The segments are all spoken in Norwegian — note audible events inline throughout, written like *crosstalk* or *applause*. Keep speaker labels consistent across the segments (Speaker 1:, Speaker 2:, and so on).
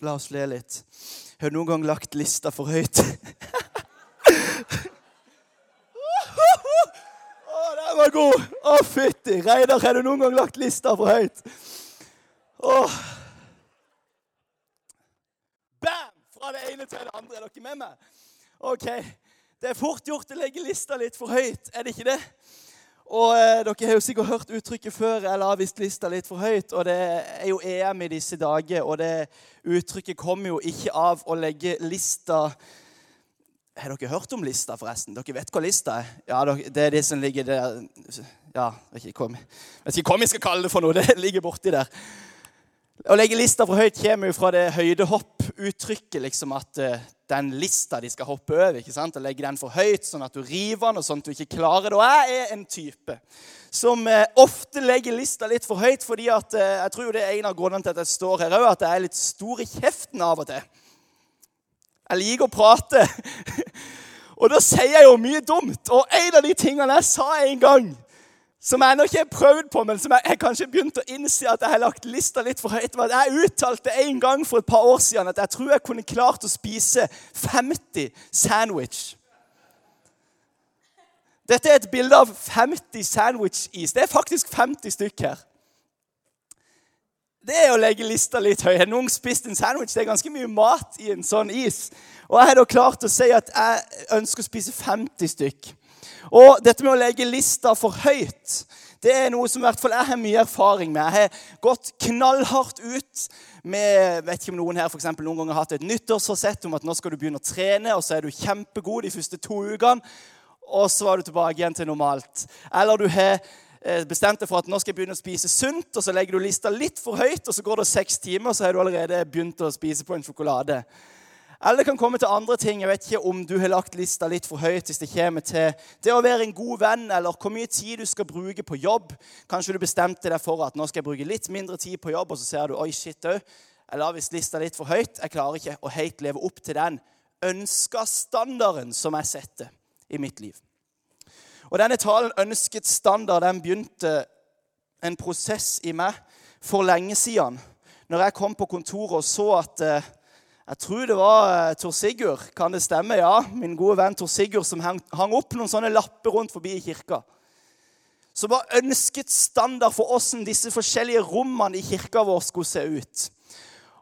Speaker 1: La oss le litt. Har du noen gang lagt lista for høyt? *laughs* Å, den var god! Å, fytti! Reidar, har du noen gang lagt lista for høyt? Åh. Bam! Fra det ene til det andre. Er dere med meg? OK. Det er fort gjort å legge lista litt for høyt, er det ikke det? Og eh, Dere har jo sikkert hørt uttrykket før. Jeg la visst lista litt for høyt. og Det er jo EM i disse dager, og det uttrykket kommer jo ikke av å legge lista Har dere hørt om lista, forresten? Dere vet hva lista er? Ja, Det er det som ligger der Ja, jeg vet ikke hva vi skal kalle det for noe. *laughs* Det ligger borti der. Å legge lista for høyt kommer jo fra det høydehopp-uttrykket. liksom At uh, den lista de skal hoppe over, ikke sant? og legge den for høyt, sånn at du river den, og sånn at du ikke klarer det. Og jeg er en type som uh, ofte legger lista litt for høyt, fordi at uh, jeg tror jo det er en av grunnene til at jeg står her òg, at jeg er litt stor i kjeften av og til. Jeg liker å prate. *laughs* og da sier jeg jo mye dumt. Og en av de tingene jeg sa en gang som jeg ennå ikke har prøvd på, men som jeg, jeg kanskje begynt å innse at jeg har lagt lista litt for høyt. Jeg uttalte en gang for et par år siden at jeg tror jeg kunne klart å spise 50 sandwich. Dette er et bilde av 50 sandwich-is. Det er faktisk 50 stykk her. Det er å legge lista litt høy. Har noen spist en sandwich? Det er ganske mye mat i en sånn is. Og jeg har da klart å si at jeg ønsker å spise 50 stykk. Og dette med å legge lista for høyt det er noe som hvert fall jeg har mye erfaring med. Jeg har gått knallhardt ut med vet ikke om noen her for eksempel, noen ganger har hatt et nyttårsforsett om at nå skal du begynne å trene, og så er du kjempegod de første to ukene, og så var du tilbake igjen til normalt. Eller du har eh, bestemt deg for at nå skal jeg begynne å spise sunt, og så legger du lista litt for høyt, og så går det seks timer, og så har du allerede begynt å spise på en sjokolade. Eller det kan komme til andre ting. Jeg vet ikke om du har lagt lista litt for høyt hvis det kommer til det å være en god venn, eller hvor mye tid du skal bruke på jobb. Kanskje du bestemte deg for at nå skal jeg bruke litt mindre tid på jobb, og så ser du oi, shit òg. Jeg la visst lista litt for høyt. Jeg klarer ikke å helt leve opp til den ønska standarden som jeg setter i mitt liv. Og denne talen, 'Ønsket standard', den begynte en prosess i meg for lenge siden. Når jeg kom på kontoret og så at eh, jeg tror det var uh, Tor Sigurd. Kan det stemme? Ja. Min gode venn Tor Sigurd som hang, hang opp noen sånne lapper rundt forbi i kirka. Som var ønsket standard for åssen disse forskjellige rommene i kirka vår skulle se ut.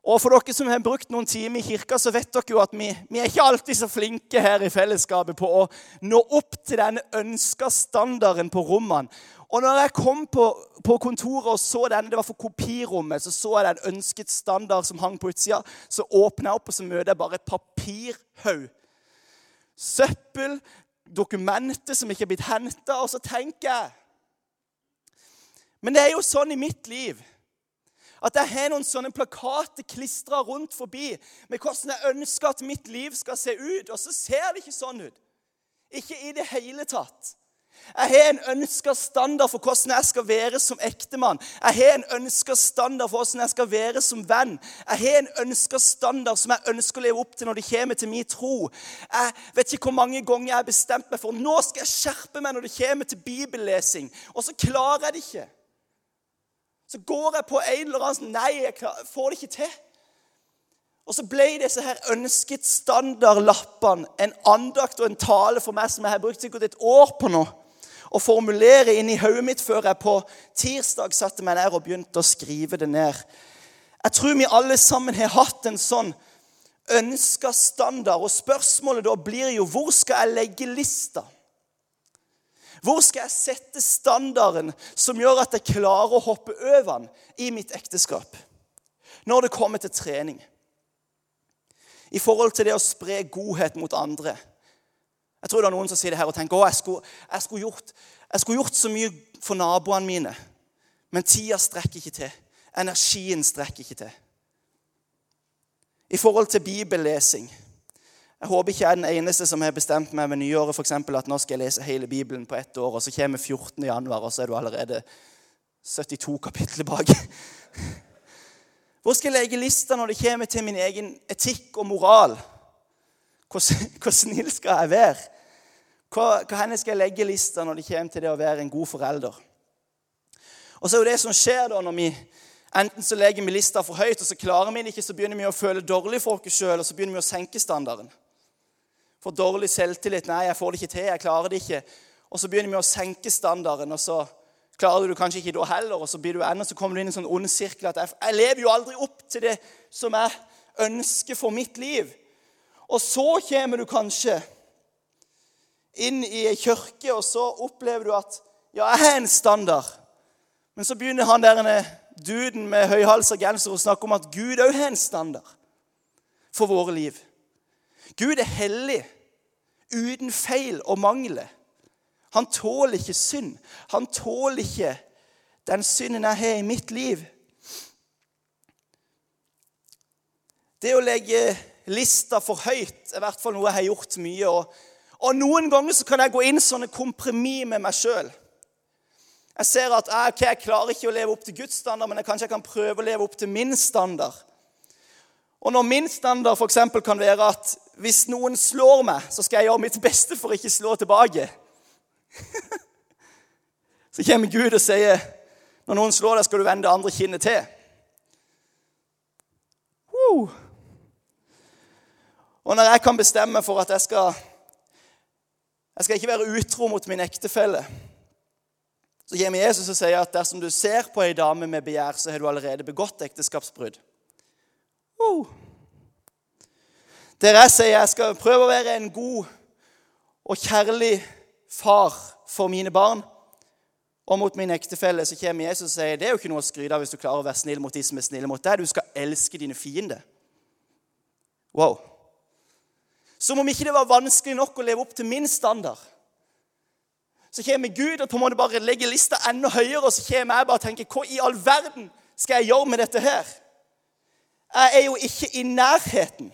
Speaker 1: Og for dere som har brukt noen timer i kirka, så vet dere jo at vi, vi er ikke alltid så flinke her i fellesskapet på å nå opp til den ønska standarden på rommene. Og når jeg kom på, på, kontoret og så den, det var for kopirommet, så så jeg den ønsket standard som hang på utsida. Så åpna jeg opp, og så møter jeg bare et papirhaug. Søppel, dokumenter som ikke er blitt henta. Og så tenker jeg Men det er jo sånn i mitt liv at jeg har noen sånne plakater klistra rundt forbi med hvordan jeg ønsker at mitt liv skal se ut. Og så ser det ikke sånn ut. Ikke i det hele tatt. Jeg har en ønska standard for hvordan jeg skal være som ektemann. Jeg har en ønska standard for hvordan jeg skal være som venn. Jeg har en ønska standard som jeg ønsker å leve opp til når det kommer til min tro. Jeg vet ikke hvor mange ganger jeg har bestemt meg for nå skal jeg skjerpe meg når det kommer til bibellesing. Og så klarer jeg det ikke. Så går jeg på en eller annen sånn Nei, jeg får det ikke til. Og så ble disse her ønsket standardlappene en andakt og en tale for meg som jeg har brukt sikkert et år på nå å formulere inn i hodet mitt før jeg på tirsdag satte meg ned og begynte å skrive det ned. Jeg tror vi alle sammen har hatt en sånn ønska standard. Og spørsmålet da blir jo hvor skal jeg legge lista? Hvor skal jeg sette standarden som gjør at jeg klarer å hoppe over den i mitt ekteskap? Når det kommer til trening. I forhold til det å spre godhet mot andre. Jeg tror det er noen som sier det her og tenker å, jeg jeg jeg skulle gjort så mye for naboene mine. Men tida strekker ikke til. Energien strekker ikke til. I forhold til bibellesing Jeg håper ikke jeg er den eneste som har bestemt meg ved nyåret for eksempel, at nå skal jeg lese hele Bibelen på ett år, og så kommer 14. januar, og så er du allerede 72 kapitler bak. *laughs* Hvor skal jeg legge lista når det kommer til min egen etikk og moral? Hvor, *laughs* hvor snill skal jeg være? Hvor, hvor skal jeg legge lista når det kommer til det å være en god forelder? Og så er jo det som skjer da når vi Enten så legger vi lista for høyt, og så klarer vi det ikke, så begynner vi å føle dårlig for oss sjøl, og så begynner vi å senke standarden. For dårlig selvtillit. 'Nei, jeg får det ikke til. Jeg klarer det ikke.' Og så begynner vi å senke standarden, og så klarer du kanskje ikke da heller, og så blir du enda, så kommer du inn i en sånn ond sirkel at jeg, jeg lever jo aldri opp til det som jeg ønsker for mitt liv. Og så kommer du kanskje inn i ei kirke, og så opplever du at ja, jeg har en standard. Men så begynner han der duden med høyhalsa genser å snakke om at Gud òg har en standard for våre liv. Gud er hellig, uten feil og mangler. Han tåler ikke synd. Han tåler ikke den synden jeg har i mitt liv. Det å legge lista for høyt er i hvert fall noe jeg har gjort mye. Og, og noen ganger så kan jeg gå inn sånne kompromiss med meg sjøl. Jeg ser at jeg, okay, jeg klarer ikke å leve opp til Guds standard, men jeg kanskje jeg kan prøve å leve opp til min standard. Og når min standard f.eks. kan være at hvis noen slår meg, så skal jeg gjøre mitt beste for å ikke slå tilbake. *laughs* så kommer Gud og sier når noen slår deg, skal du vende det andre kinnet til. Woo. Og når jeg kan bestemme for at jeg skal Jeg skal ikke være utro mot min ektefelle, så kommer Jesus og sier at dersom du ser på ei dame med begjær, så har du allerede begått ekteskapsbrudd. Uh. Der jeg sier jeg skal prøve å være en god og kjærlig far for mine barn og mot min ektefelle, så kommer Jesus og sier det er jo ikke noe å skryte av hvis du klarer å være snill mot de som er snille mot deg. Du skal elske dine fiender. Wow. Som om ikke det var vanskelig nok å leve opp til min standard. Så kommer Gud og på en måte bare legger lista enda høyere, og så kommer jeg bare og tenker Hva i all verden skal jeg gjøre med dette her? Jeg er jo ikke i nærheten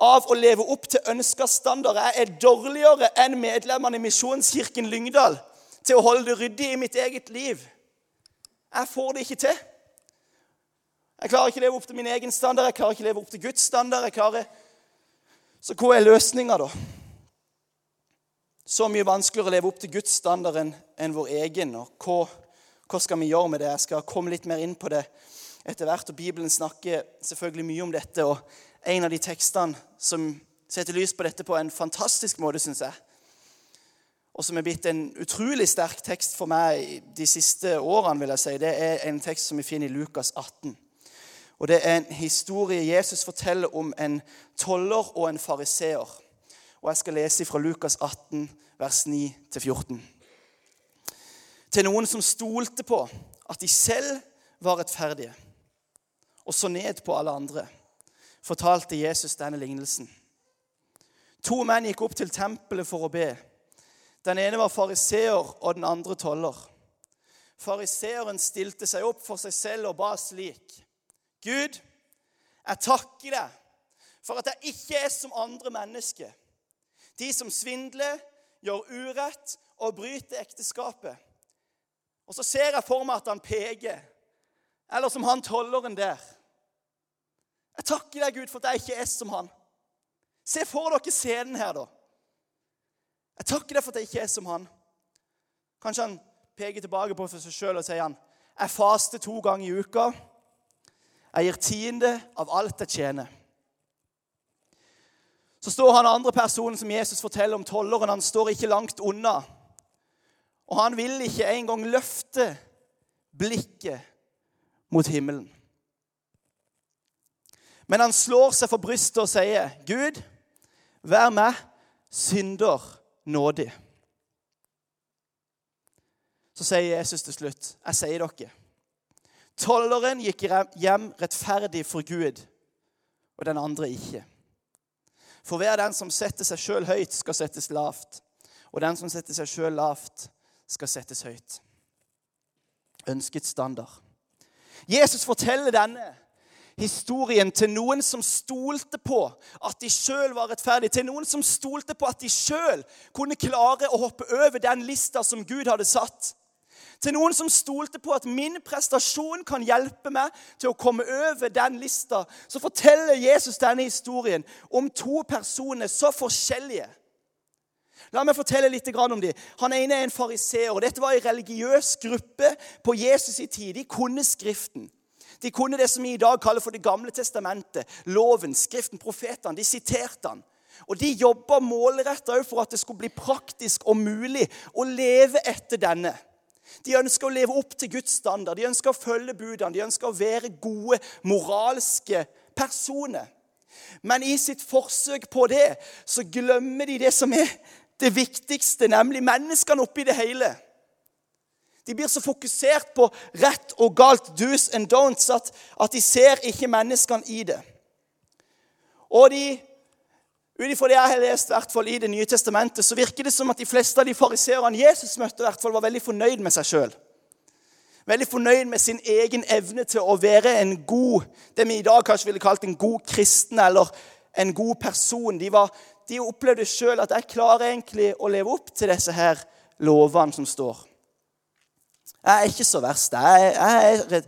Speaker 1: av å leve opp til ønska standard. Jeg er dårligere enn medlemmene i Misjonskirken Lyngdal til å holde det ryddig i mitt eget liv. Jeg får det ikke til. Jeg klarer ikke å leve opp til min egen standard, jeg klarer ikke å leve opp til Guds standard. jeg klarer så hva er løsninga, da? Så mye vanskeligere å leve opp til Guds standard enn vår egen. og hva, hva, skal vi gjøre med det? Jeg skal komme litt mer inn på det etter hvert. og Bibelen snakker selvfølgelig mye om dette. og En av de tekstene som setter lys på dette på en fantastisk måte, syns jeg, og som er blitt en utrolig sterk tekst for meg de siste årene, vil jeg si, det er en tekst som vi finner i Lukas 18. Og Det er en historie Jesus forteller om en toller og en fariseer. Og Jeg skal lese fra Lukas 18, vers 9-14. Til noen som stolte på at de selv var rettferdige, og så ned på alle andre, fortalte Jesus denne lignelsen. To menn gikk opp til tempelet for å be. Den ene var fariseer, og den andre toller. Fariseeren stilte seg opp for seg selv og ba slik. Gud, jeg takker deg for at jeg ikke er som andre mennesker. De som svindler, gjør urett og bryter ekteskapet. Og så ser jeg for meg at han peker, eller som han tolleren der. Jeg takker deg, Gud, for at jeg ikke er som han. Se for dere scenen her, da. Jeg takker deg for at jeg ikke er som han. Kanskje han peker tilbake på seg sjøl og sier han, jeg faster to ganger i uka. Jeg gir tiende av alt jeg tjener. Så står han andre personen som Jesus forteller om tolleren. Han står ikke langt unna. Og han vil ikke engang løfte blikket mot himmelen. Men han slår seg for brystet og sier, 'Gud, vær meg synder nådig.' Så sier Jesus til slutt, 'Jeg sier dere' Tolleren gikk hjem rettferdig for Gud, og den andre ikke. For hver den som setter seg sjøl høyt, skal settes lavt. Og den som setter seg sjøl lavt, skal settes høyt. Ønsket standard. Jesus forteller denne historien til noen som stolte på at de sjøl var rettferdige. Til noen som stolte på at de sjøl kunne klare å hoppe over den lista som Gud hadde satt. Til noen som stolte på at min prestasjon kan hjelpe meg til å komme over den lista, så forteller Jesus denne historien om to personer så forskjellige. La meg fortelle litt om dem. Han ene er en fariseer. Dette var en religiøs gruppe på Jesus' i tid. De kunne Skriften. De kunne det som vi i dag kaller for Det gamle testamentet. Loven, Skriften, profetene. De siterte han. Og de jobba målretta for at det skulle bli praktisk og mulig å leve etter denne. De ønska å leve opp til Guds standard, de ønska å følge budene, de ønska å være gode, moralske personer. Men i sitt forsøk på det så glemmer de det som er det viktigste, nemlig menneskene oppi det hele. De blir så fokusert på rett og galt, do's and don'ts, at, at de ser ikke menneskene i det. Og de ut ifra det jeg har lest hvert fall i Det nye testamentet, så virker det som at de fleste av de fariseerne Jesus møtte, hvert fall var veldig fornøyd med seg sjøl. Veldig fornøyd med sin egen evne til å være en god det vi i dag kanskje ville kalt en god kristen eller en god person. De, var, de opplevde sjøl at jeg klarer egentlig å leve opp til disse her lovene som står. Jeg er ikke så verst. Jeg, jeg, er,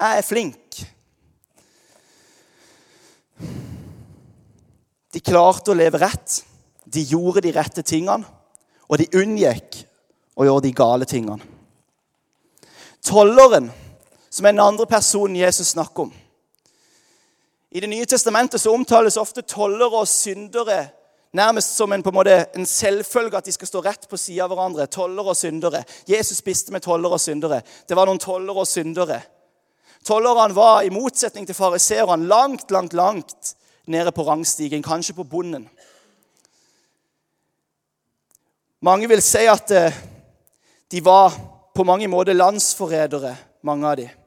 Speaker 1: jeg er flink. De klarte å leve rett. De gjorde de rette tingene, og de unngikk å gjøre de gale tingene. Tolleren, som er den andre personen Jesus snakker om I Det nye testamentet så omtales ofte tollere og syndere nærmest som en, på en, måte, en selvfølge at de skal stå rett på sida av hverandre. Toller og syndere. Jesus spiste med toller og syndere. Det var noen toller og syndere. Tollerne var, i motsetning til fariseerne, langt, langt, langt nede på rangstigen, kanskje på bonden. Mange vil si at eh, de var på mange måter landsforrædere, mange av dem.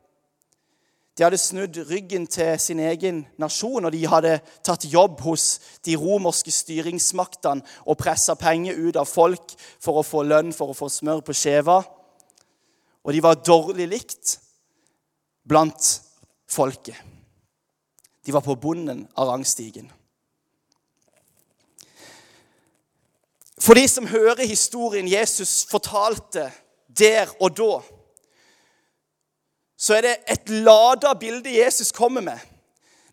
Speaker 1: De hadde snudd ryggen til sin egen nasjon, og de hadde tatt jobb hos de romerske styringsmaktene og pressa penger ut av folk for å få lønn, for å få smør på skjeva. Og de var dårlig likt blant folket. De var på bunnen av rangstigen. For de som hører historien Jesus fortalte der og da, så er det et lada bilde Jesus kommer med.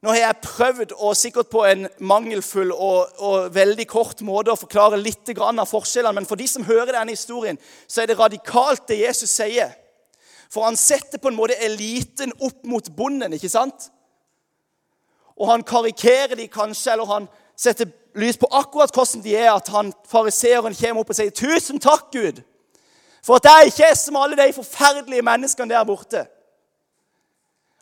Speaker 1: Nå har jeg prøvd, og sikkert på en mangelfull og, og veldig kort måte, å forklare litt av forskjellene, men for de som hører denne historien, så er det radikalt, det Jesus sier. For han setter på en måte eliten opp mot bonden, ikke sant? og han karikerer de kanskje, eller han setter lys på akkurat hvordan de er, at han fariseeren kommer opp og sier 'Tusen takk, Gud, for at jeg ikke er som alle de forferdelige menneskene der borte.'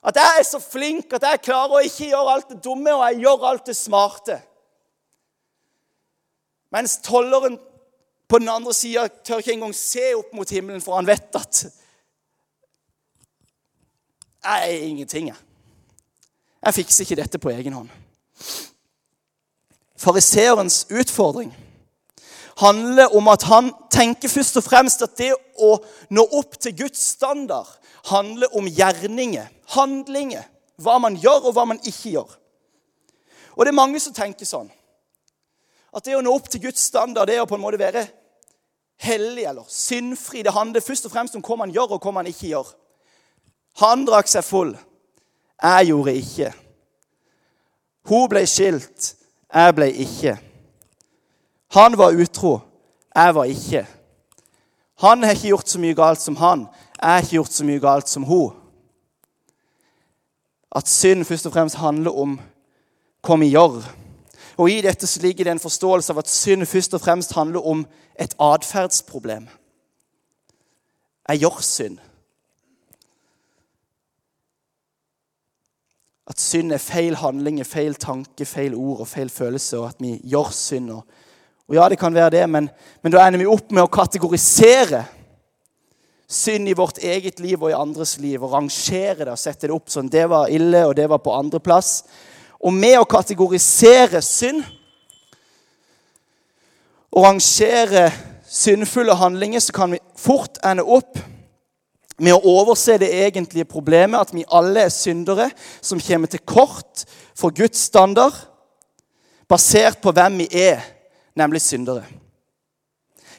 Speaker 1: At jeg er så flink at jeg klarer å ikke gjøre alt det dumme, og jeg gjør alt det smarte. Mens tolleren på den andre sida tør ikke engang se opp mot himmelen, for han vet at jeg er ingenting. jeg. Jeg fikser ikke dette på egen hånd. Fariseerens utfordring handler om at han tenker først og fremst at det å nå opp til Guds standard handler om gjerninger, handlinger. Hva man gjør, og hva man ikke gjør. Og det er mange som tenker sånn. At det å nå opp til Guds standard det å på en måte være hellig eller syndfri. Det handler først og fremst om hva man gjør, og hva man ikke gjør. Han drakk seg full. Jeg gjorde ikke. Hun ble skilt. Jeg ble ikke. Han var utro. Jeg var ikke. Han har ikke gjort så mye galt som han. Jeg har ikke gjort så mye galt som hun. At synd først og fremst handler om hva vi gjør. Og I dette ligger det en forståelse av at synd først og fremst handler om et atferdsproblem. Jeg gjør synd. At synd er feil handlinger, feil tanke, feil ord og feil følelse, og at vi gjør synd. Og, ja, det kan være det, men, men da ender vi opp med å kategorisere synd i vårt eget liv og i andres liv, og rangere det og sette det opp sånn. Det var ille, og det var på andreplass. Og med å kategorisere synd og rangere syndfulle handlinger, så kan vi fort ende opp med å overse det egentlige problemet, at vi alle er syndere som kommer til kort for Guds standard, basert på hvem vi er, nemlig syndere.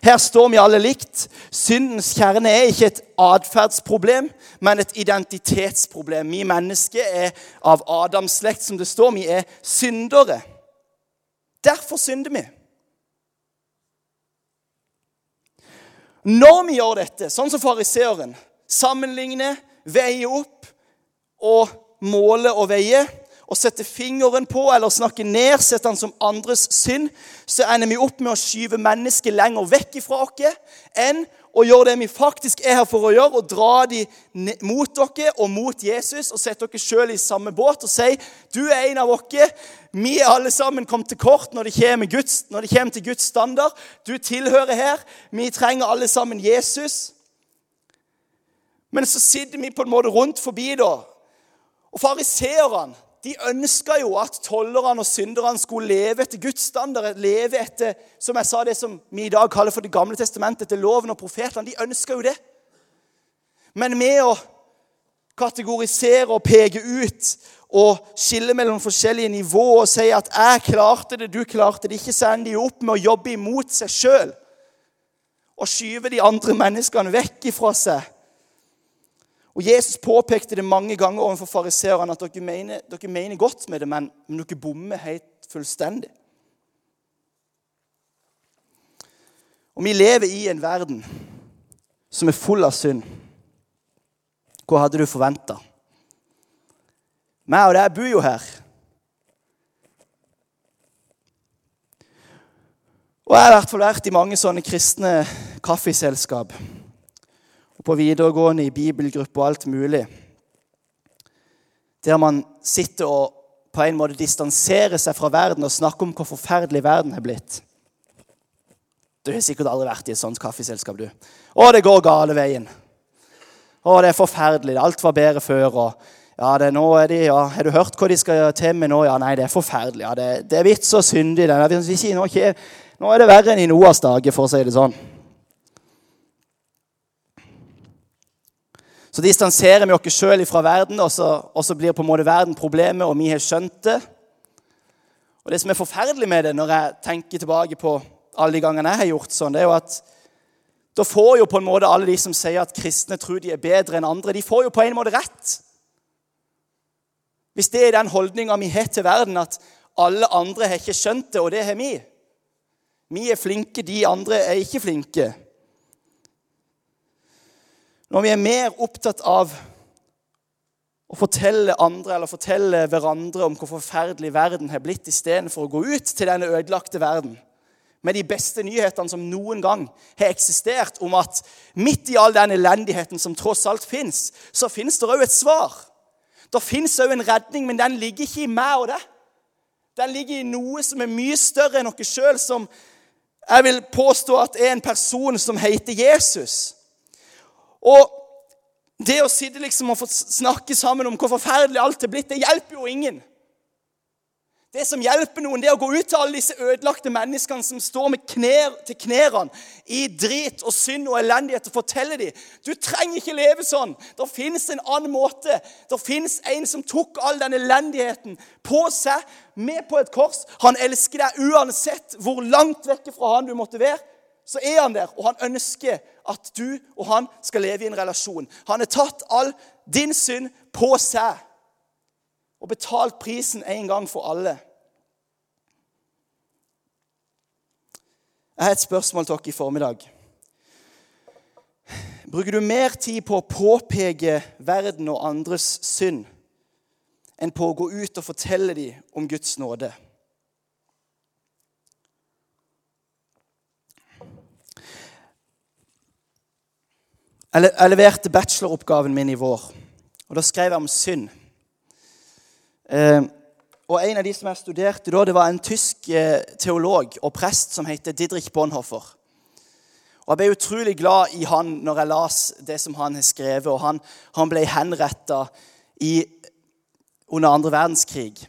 Speaker 1: Her står vi alle likt. Syndens kjerne er ikke et atferdsproblem, men et identitetsproblem. Vi mennesker er av Adams slekt, som det står. Vi er syndere. Derfor synder vi. Når vi gjør dette, sånn som fariseeren, sammenligne, veie opp og måle og veie og sette fingeren på eller snakke han som andres synd, så ender vi opp med å skyve mennesket lenger vekk ifra oss enn å gjøre det vi faktisk er her for å gjøre, og dra dem mot dere og mot Jesus og sette dere sjøl i samme båt og si du er en av oss. Vi er alle sammen kommet til kort når det, kommer Guds, når det kommer til Guds standard. Du tilhører her. Vi trenger alle sammen Jesus. Men så sitter vi på en måte rundt forbi, da. Og fariseerne de ønska jo at tollerne og synderne skulle leve etter Guds standard. Leve etter som jeg sa, det som vi i dag kaller for Det gamle testamentet, etter loven og profetene. De ønska jo det. Men med å kategorisere og peke ut og skille mellom forskjellige nivåer og si at 'jeg klarte det, du klarte det', ikke så ender de opp med å jobbe imot seg sjøl og skyve de andre menneskene vekk ifra seg og Jesus påpekte det mange ganger overfor fariseerne at dere mener, dere mener, godt med det, men, men dere bommer helt fullstendig. Og vi lever i en verden som er full av synd. Hva hadde du forventa? Meg og deg bor jo her. Og jeg har i hvert fall vært i mange sånne kristne kaffeselskap på videregående, i bibelgruppe og alt mulig. Der man sitter og på en måte distanserer seg fra verden og snakker om hvor forferdelig verden har blitt. Du har sikkert aldri vært i et sånt kaffeselskap, du. Å, det går gale veien. Å, det er forferdelig. Alt var bedre før. og ja, det, nå er de, ja, Har du hørt hva de skal til med nå? Ja, nei, det er forferdelig. Ja, det, det er vits og syndig. Nå, nå er det verre enn i Noas dager, for å si det sånn. Så distanserer vi oss sjøl fra verden, og så, og så, blir på en måte verden problemet, og vi har skjønt det. Og Det som er forferdelig med det, når jeg tenker tilbake på alle de gangene jeg har gjort sånn, det er jo at da får jo på en måte alle de som sier at kristne tror de er bedre enn andre, de får jo på en måte rett. Hvis det er den holdninga vi har til verden, at alle andre har ikke skjønt det, og det har vi. Vi er flinke, de andre er ikke flinke. Når vi er mer opptatt av å fortelle andre eller fortelle hverandre om hvor forferdelig verden har blitt, istedenfor å gå ut til denne ødelagte verden med de beste nyhetene som noen gang har eksistert, om at midt i all den elendigheten som tross alt fins, så fins det òg et svar. Det fins òg en redning, men den ligger ikke i meg og deg. Den ligger i noe som er mye større enn oss sjøl, som jeg vil påstå at er en person som heter Jesus. Og det å sitte liksom og få snakke sammen om hvor forferdelig alt er blitt, det hjelper jo ingen. Det som hjelper noen, det er å gå ut til alle disse ødelagte menneskene som står med knær til knærne i drit og synd og elendighet, og fortelle dem du trenger ikke leve sånn. Det fins en annen måte. Det fins en som tok all den elendigheten på seg, med på et kors. Han elsker deg uansett hvor langt vekk fra han du måtte være så er han der, og han ønsker at du og han skal leve i en relasjon. Han har tatt all din synd på seg og betalt prisen en gang for alle. Jeg har et spørsmål til dere i formiddag. Bruker du mer tid på å påpeke verden og andres synd enn på å gå ut og fortelle dem om Guds nåde? Jeg leverte bacheloroppgaven min i vår, og da skrev jeg om synd. Eh, og En av de som jeg studerte da, det var en tysk eh, teolog og prest som heter Didrik Bonhoeffer. Og Jeg ble utrolig glad i han når jeg las det som han har skrevet. og Han, han ble henretta under andre verdenskrig.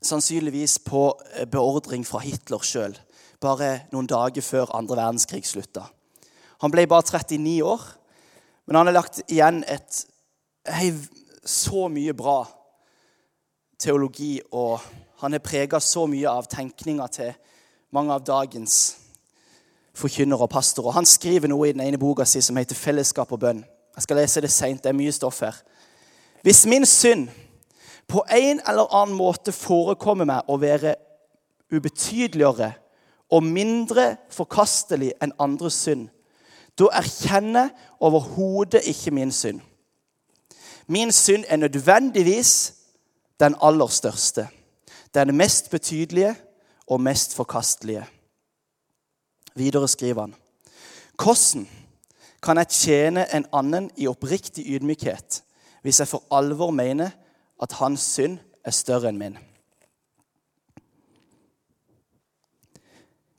Speaker 1: Sannsynligvis på eh, beordring fra Hitler sjøl, bare noen dager før andre verdenskrig slutta. Han ble bare 39 år, men han har lagt igjen et hei, så mye bra teologi, og han har prega så mye av tenkninga til mange av dagens forkynnere og pastorer. Han skriver noe i den ene boka si som heter 'Fellesskap og bønn'. Jeg skal lese det seint. Det er mye stoff her. Hvis min synd på en eller annen måte forekommer meg å være ubetydeligere og mindre forkastelig enn andres synd, da erkjenner overhodet ikke min synd. Min synd er nødvendigvis den aller største. Den mest betydelige og mest forkastelige. Videre skriver han. Hvordan kan jeg tjene en annen i oppriktig ydmykhet hvis jeg for alvor mener at hans synd er større enn min?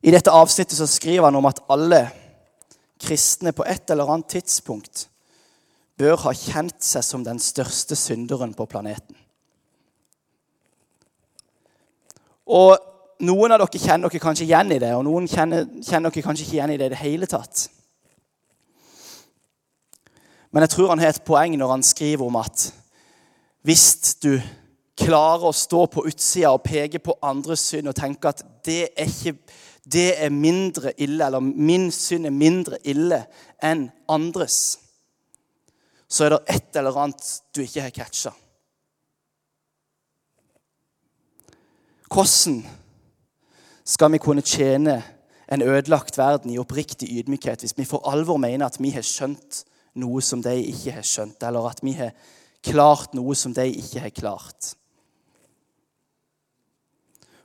Speaker 1: I dette avsnittet så skriver han om at alle kristne på et eller annet tidspunkt bør ha kjent seg som den største synderen på planeten. Og noen av dere kjenner dere kanskje igjen i det, og noen kjenner, kjenner dere kanskje ikke igjen i det i det hele tatt. Men jeg tror han har et poeng når han skriver om at hvis du klarer å stå på utsida og peke på andres synd og tenke at det er, ikke, det er mindre ille, eller min synd er mindre ille enn andres, så er det et eller annet du ikke har catcha. Hvordan skal vi kunne tjene en ødelagt verden i oppriktig ydmykhet hvis vi for alvor mener at vi har skjønt noe som de ikke har skjønt, eller at vi har klart noe som de ikke har klart?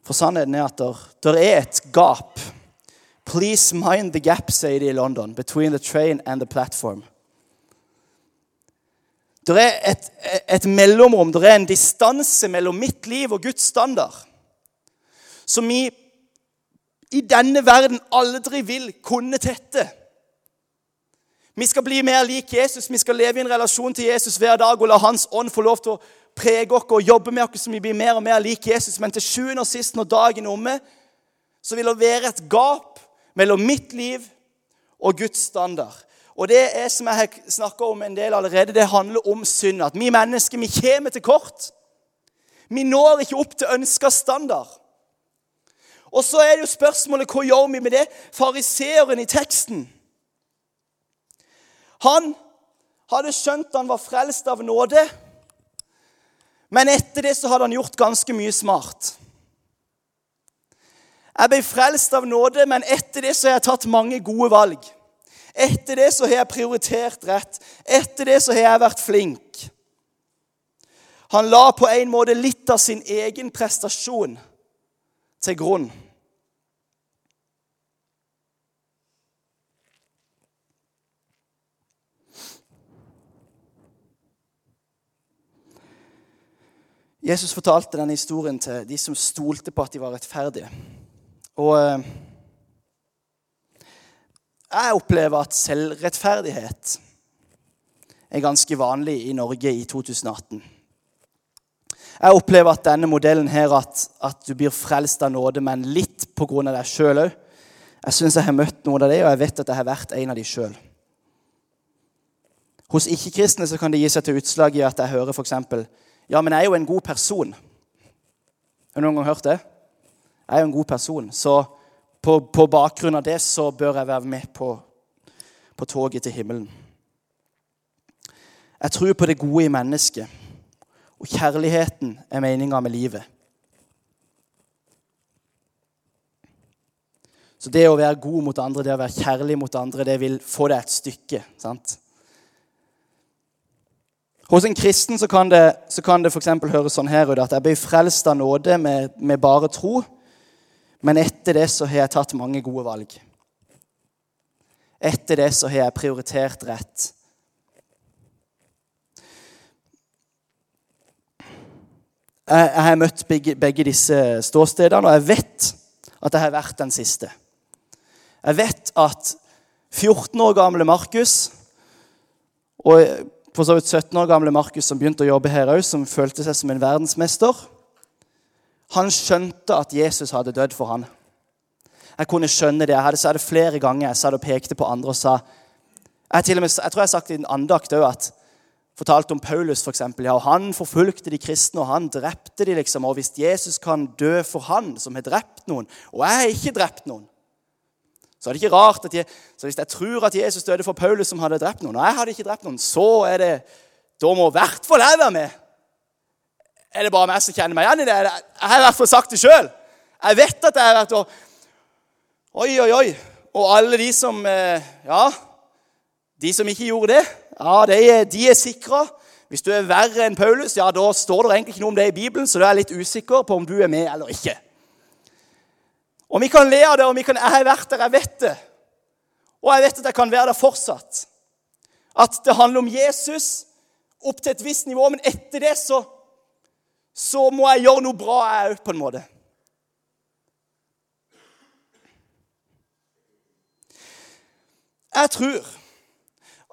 Speaker 1: For sannheten er at det er et gap. Please mind the gap, sier de i London, between the train and the platform. Det er et, et mellomrom, det er en distanse mellom mitt liv og Guds standard som vi i denne verden aldri vil kunne tette. Vi skal bli mer lik Jesus, vi skal leve i en relasjon til Jesus hver dag og la Hans ånd få lov til å prege oss og jobber med oss så vi blir mer og mer lik Jesus. Men til sjuende og sist, når dagen er omme, så vil det være et gap mellom mitt liv og Guds standard. Og det er som jeg har snakka om en del allerede, det handler om synd. At vi mennesker vi kommer til kort. Vi når ikke opp til ønska standard. Og så er det jo spørsmålet hva gjør vi med det? Fariseeren i teksten. Han hadde skjønt han var frelst av nåde, men etter det så hadde han gjort ganske mye smart. Jeg ble frelst av nåde, men etter det så har jeg tatt mange gode valg. Etter det så har jeg prioritert rett. Etter det så har jeg vært flink. Han la på en måte litt av sin egen prestasjon til grunn. Jesus fortalte denne historien til de som stolte på at de var rettferdige. Og eh, jeg opplever at selvrettferdighet er ganske vanlig i Norge i 2018. Jeg opplever at denne modellen her, at, at du blir frelst av nåde, men litt pga. deg sjøl òg. Jeg syns jeg har møtt noen av det, og jeg vet at jeg har vært en av dem sjøl. Hos ikke-kristne kan det gi seg til utslag i at jeg hører f.eks.: Ja, men jeg er jo en god person. Har du noen gang hørt det? Jeg er jo en god person. Så på, på bakgrunn av det så bør jeg være med på, på toget til himmelen. Jeg tror på det gode i mennesket. Og kjærligheten er meninga med livet. Så det å være god mot andre, det å være kjærlig mot andre, det vil få deg et stykke. sant? Hos en kristen så kan det, så kan det f.eks. høres sånn her ut at jeg ble frelst av nåde med, med bare tro, men etter det så har jeg tatt mange gode valg. Etter det så har jeg prioritert rett. Jeg, har møtt begge, disse ståstedene, og jeg vet at jeg har vært den siste. Jeg vet at 14 år gamle Markus og for så vidt 17 år gamle Markus som begynte å jobbe her òg, som følte seg som en verdensmester, han skjønte at Jesus hadde dødd for han. Jeg kunne skjønne det. Jeg hadde sagt det flere ganger. Jeg sa det og pekte på andre og sa Jeg, med, jeg tror jeg har sagt i en andakt òg at fortalte om Paulus, eksempel, ja, og Han forfulgte de kristne, og han drepte de liksom. Og hvis Jesus kan dø for han som har drept noen, og jeg har ikke drept noen så er det ikke rart at jeg, så Hvis jeg tror at Jesus døde for Paulus, som hadde drept noen, og jeg hadde ikke drept noen, så er det Da må i hvert fall jeg være med. Er det bare meg som kjenner meg igjen i det? Jeg har i hvert fall sagt det sjøl. Jeg vet at jeg har vært og Oi, oi, oi. Og alle de som eh, Ja, de som ikke gjorde det, ja, de, de er sikra. Hvis du er verre enn Paulus, ja, da står det egentlig ikke noe om det i Bibelen, så da er litt usikker på om du er med eller ikke. Og vi kan le av det, og vi kan, jeg har vært der, jeg vet det. Og jeg vet at jeg kan være der fortsatt. At det handler om Jesus opp til et visst nivå, men etter det så, så må jeg gjøre noe bra, jeg òg, på en måte. Jeg tror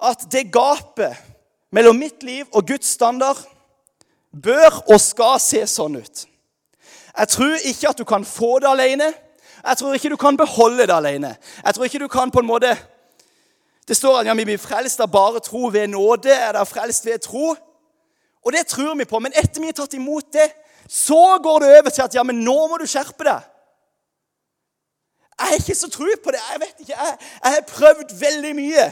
Speaker 1: at det gapet mellom mitt liv og Guds standard bør og skal se sånn ut. Jeg tror ikke at du kan få det alene. Jeg tror ikke du kan beholde det alene. Jeg tror ikke du kan på en måte Det står at ja, vi blir frelst av bare tro ved nåde. Er det frelst ved tro? Og det tror vi på. Men etter vi har tatt imot det, så går det over til at ja, men nå må du skjerpe deg. Jeg har ikke så tro på det. Jeg vet ikke. Jeg, jeg har prøvd veldig mye.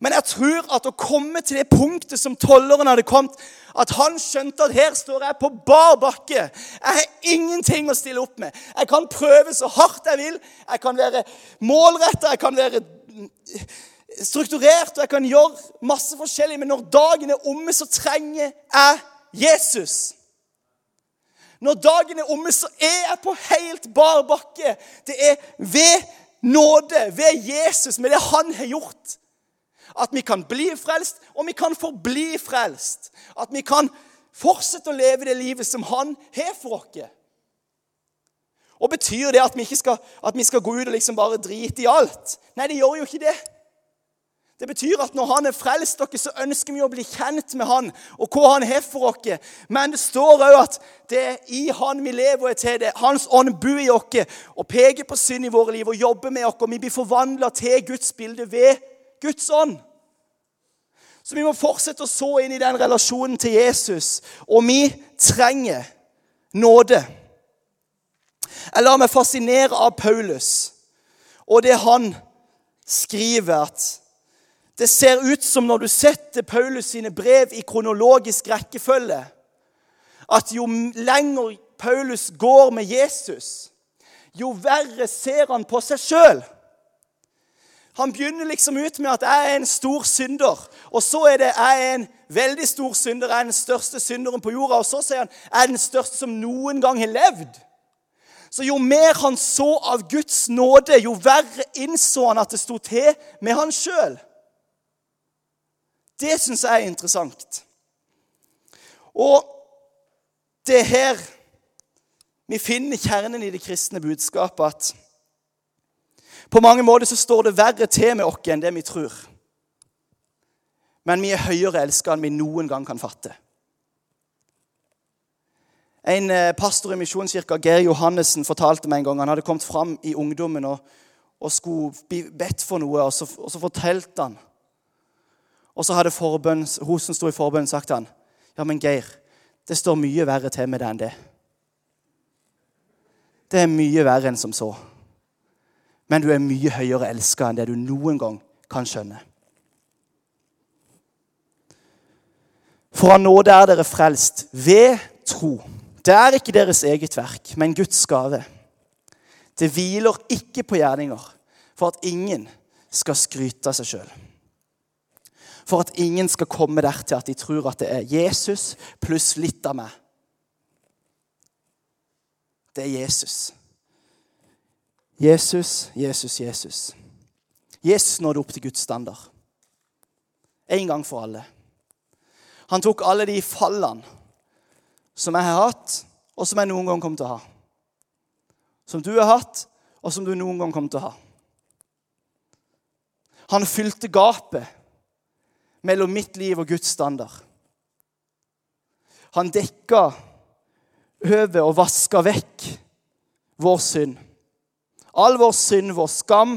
Speaker 1: Men jeg tror at å komme til det punktet som tolleren hadde kommet, at han skjønte at her står jeg på bar bakke. Jeg har ingenting å stille opp med. Jeg kan prøve så hardt jeg vil. Jeg kan være målretta, jeg kan være strukturert, og jeg kan gjøre masse forskjellig. Men når dagen er omme, så trenger jeg Jesus. Når dagen er omme, så er jeg på helt bar bakke. Det er ved nåde, ved Jesus, med det han har gjort at vi kan bli frelst, og vi kan forbli frelst. At vi kan fortsette å leve det livet som Han har for oss. Og Betyr det at vi, ikke skal, at vi skal gå ut og liksom bare drite i alt? Nei, det gjør jo ikke det. Det betyr at når han er frelst dere, så ønsker vi å bli kjent med han og hva han har for oss. Men det står òg at det er i han vi lever og er til. det. Hans ånd bor i oss og peker på synd i våre liv og jobber med oss. og Vi blir forvandla til Guds bilde ved Guds ånd. Så vi må fortsette å så inn i den relasjonen til Jesus. Og vi trenger nåde. Jeg lar meg fascinere av Paulus og det han skriver. at Det ser ut som når du setter Paulus sine brev i kronologisk rekkefølge, at jo lenger Paulus går med Jesus, jo verre ser han på seg sjøl. Han begynner liksom ut med at 'jeg er en stor synder'. Og så er det 'jeg er en veldig stor synder', 'jeg er den største synderen på jorda'. Og så sier han 'jeg er den største som noen gang har levd'. Så jo mer han så av Guds nåde, jo verre innså han at det sto til med han sjøl. Det syns jeg er interessant. Og det er her vi finner kjernen i det kristne budskapet. at på mange måter så står det verre til med oss enn det vi tror. Men vi er høyere elska enn vi noen gang kan fatte. En eh, pastor i Misjonskirka, Geir Johannessen, fortalte meg en gang Han hadde kommet fram i ungdommen og, og skulle bli bedt for noe, og så, og så fortalte han. Og så hadde forbønn, hun som sto i forbønn, sagt han, ja, men Geir, det står mye verre til med det enn det. Det er mye verre enn som så men du er mye høyere elska enn det du noen gang kan skjønne. For av nåde er dere frelst ved tro. Det er ikke deres eget verk, men Guds gave. Det hviler ikke på gjerninger, for at ingen skal skryte av seg sjøl. For at ingen skal komme dertil at de tror at det er Jesus pluss litt av meg. Det er Jesus. Jesus, Jesus, Jesus. Jesus nådde opp til Guds standard. En gang for alle. Han tok alle de fallene som jeg har hatt, og som jeg noen gang kommer til å ha. Som du har hatt, og som du noen gang kommer til å ha. Han fylte gapet mellom mitt liv og Guds standard. Han dekka over og vaska vekk vår synd. All vår synd, vår skam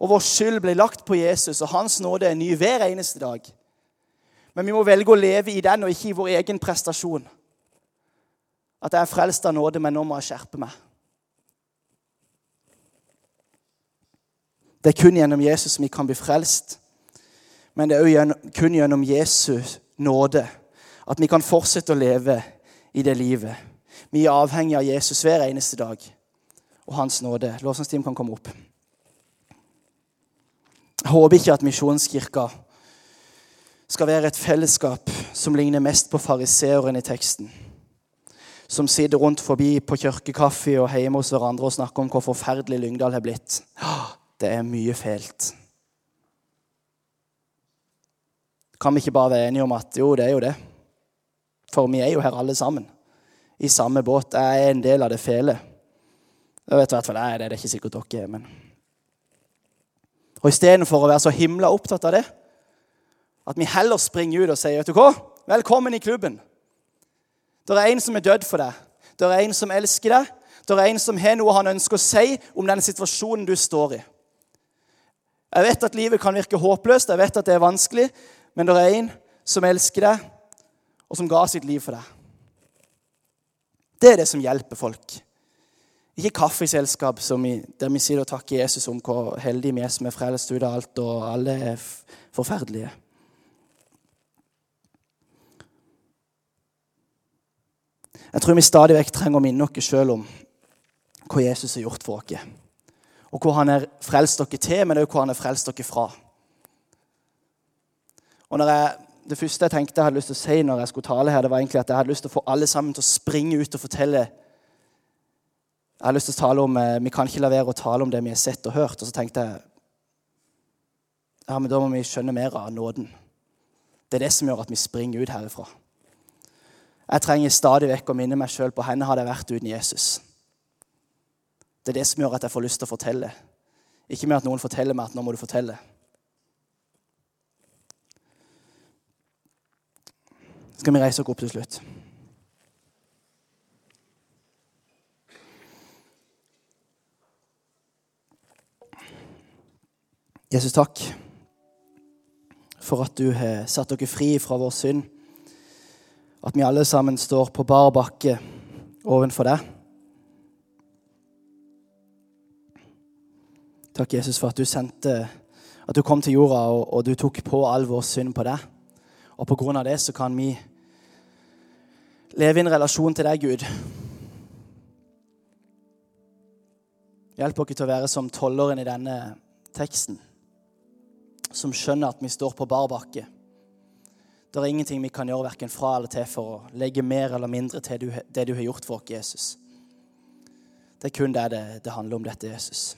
Speaker 1: og vår skyld ble lagt på Jesus, og hans nåde er ny hver eneste dag. Men vi må velge å leve i den og ikke i vår egen prestasjon. At jeg er frelst av nåde, men nå må jeg skjerpe meg. Det er kun gjennom Jesus vi kan bli frelst. Men det er også kun gjennom Jesus nåde at vi kan fortsette å leve i det livet. Vi er avhengig av Jesus hver eneste dag og Hans nåde. Lovsangsteam kan komme opp. Jeg håper ikke at Misjonskirka skal være et fellesskap som ligner mest på fariseeren i teksten. Som sitter rundt forbi på kirkekaffe og hjemme hos hverandre og snakker om hvor forferdelig Lyngdal har blitt. Det er mye fælt. Kan vi ikke bare være enige om at jo, det er jo det? For vi er jo her alle sammen. I samme båt. Jeg er en del av det fele. Jeg vet i hvert fall det. Det er ikke sikkert dere er, men Og istedenfor å være så himla opptatt av det, at vi heller springer ut og sier vet du hva? Velkommen i klubben. Det er en som er dødd for deg. Det er en som elsker deg. Det er en som har noe han ønsker å si om den situasjonen du står i. Jeg vet at livet kan virke håpløst, jeg vet at det er vanskelig, men det er en som elsker deg, og som ga sitt liv for deg. Det er det som hjelper folk. Ikke kaffeselskap der vi sier og takker Jesus om hvor heldige vi er som er frelst ut av alt, og alle er forferdelige. Jeg tror vi stadig vekk trenger å minne oss sjøl om hva Jesus har gjort for oss. Og hvor han har frelst dere til, men også hvor han har frelst dere fra. Og jeg, Det første jeg tenkte jeg hadde lyst til å si når jeg skulle tale her, det var egentlig at jeg hadde lyst til å få alle sammen til å springe ut og fortelle Jeg har lyst til å tale om, eh, Vi kan ikke la være å tale om det vi har sett og hørt. Og så tenkte jeg ja, men da må vi skjønne mer av nåden. Det er det som gjør at vi springer ut herifra. Jeg trenger stadig vekk å minne meg sjøl på henne hadde jeg vært uten Jesus. Det er det som gjør at jeg får lyst til å fortelle. Ikke med at noen forteller meg at nå må du fortelle. Skal vi reise oss opp til slutt? Jesus, takk for at du har satt dere fri fra vår synd at vi alle sammen står på bar bakke ovenfor deg. Takk, Jesus, for at du sendte At du kom til jorda, og, og du tok på all vår synd på deg. Og på grunn av det så kan vi leve i en relasjon til deg, Gud. Hjelp oss til å være som tolleren i denne teksten, som skjønner at vi står på bar bakke. Det er ingenting vi kan gjøre verken fra eller til for å legge mer eller mindre til det du har gjort for oss, Jesus. Det er kun det det handler om, dette, Jesus.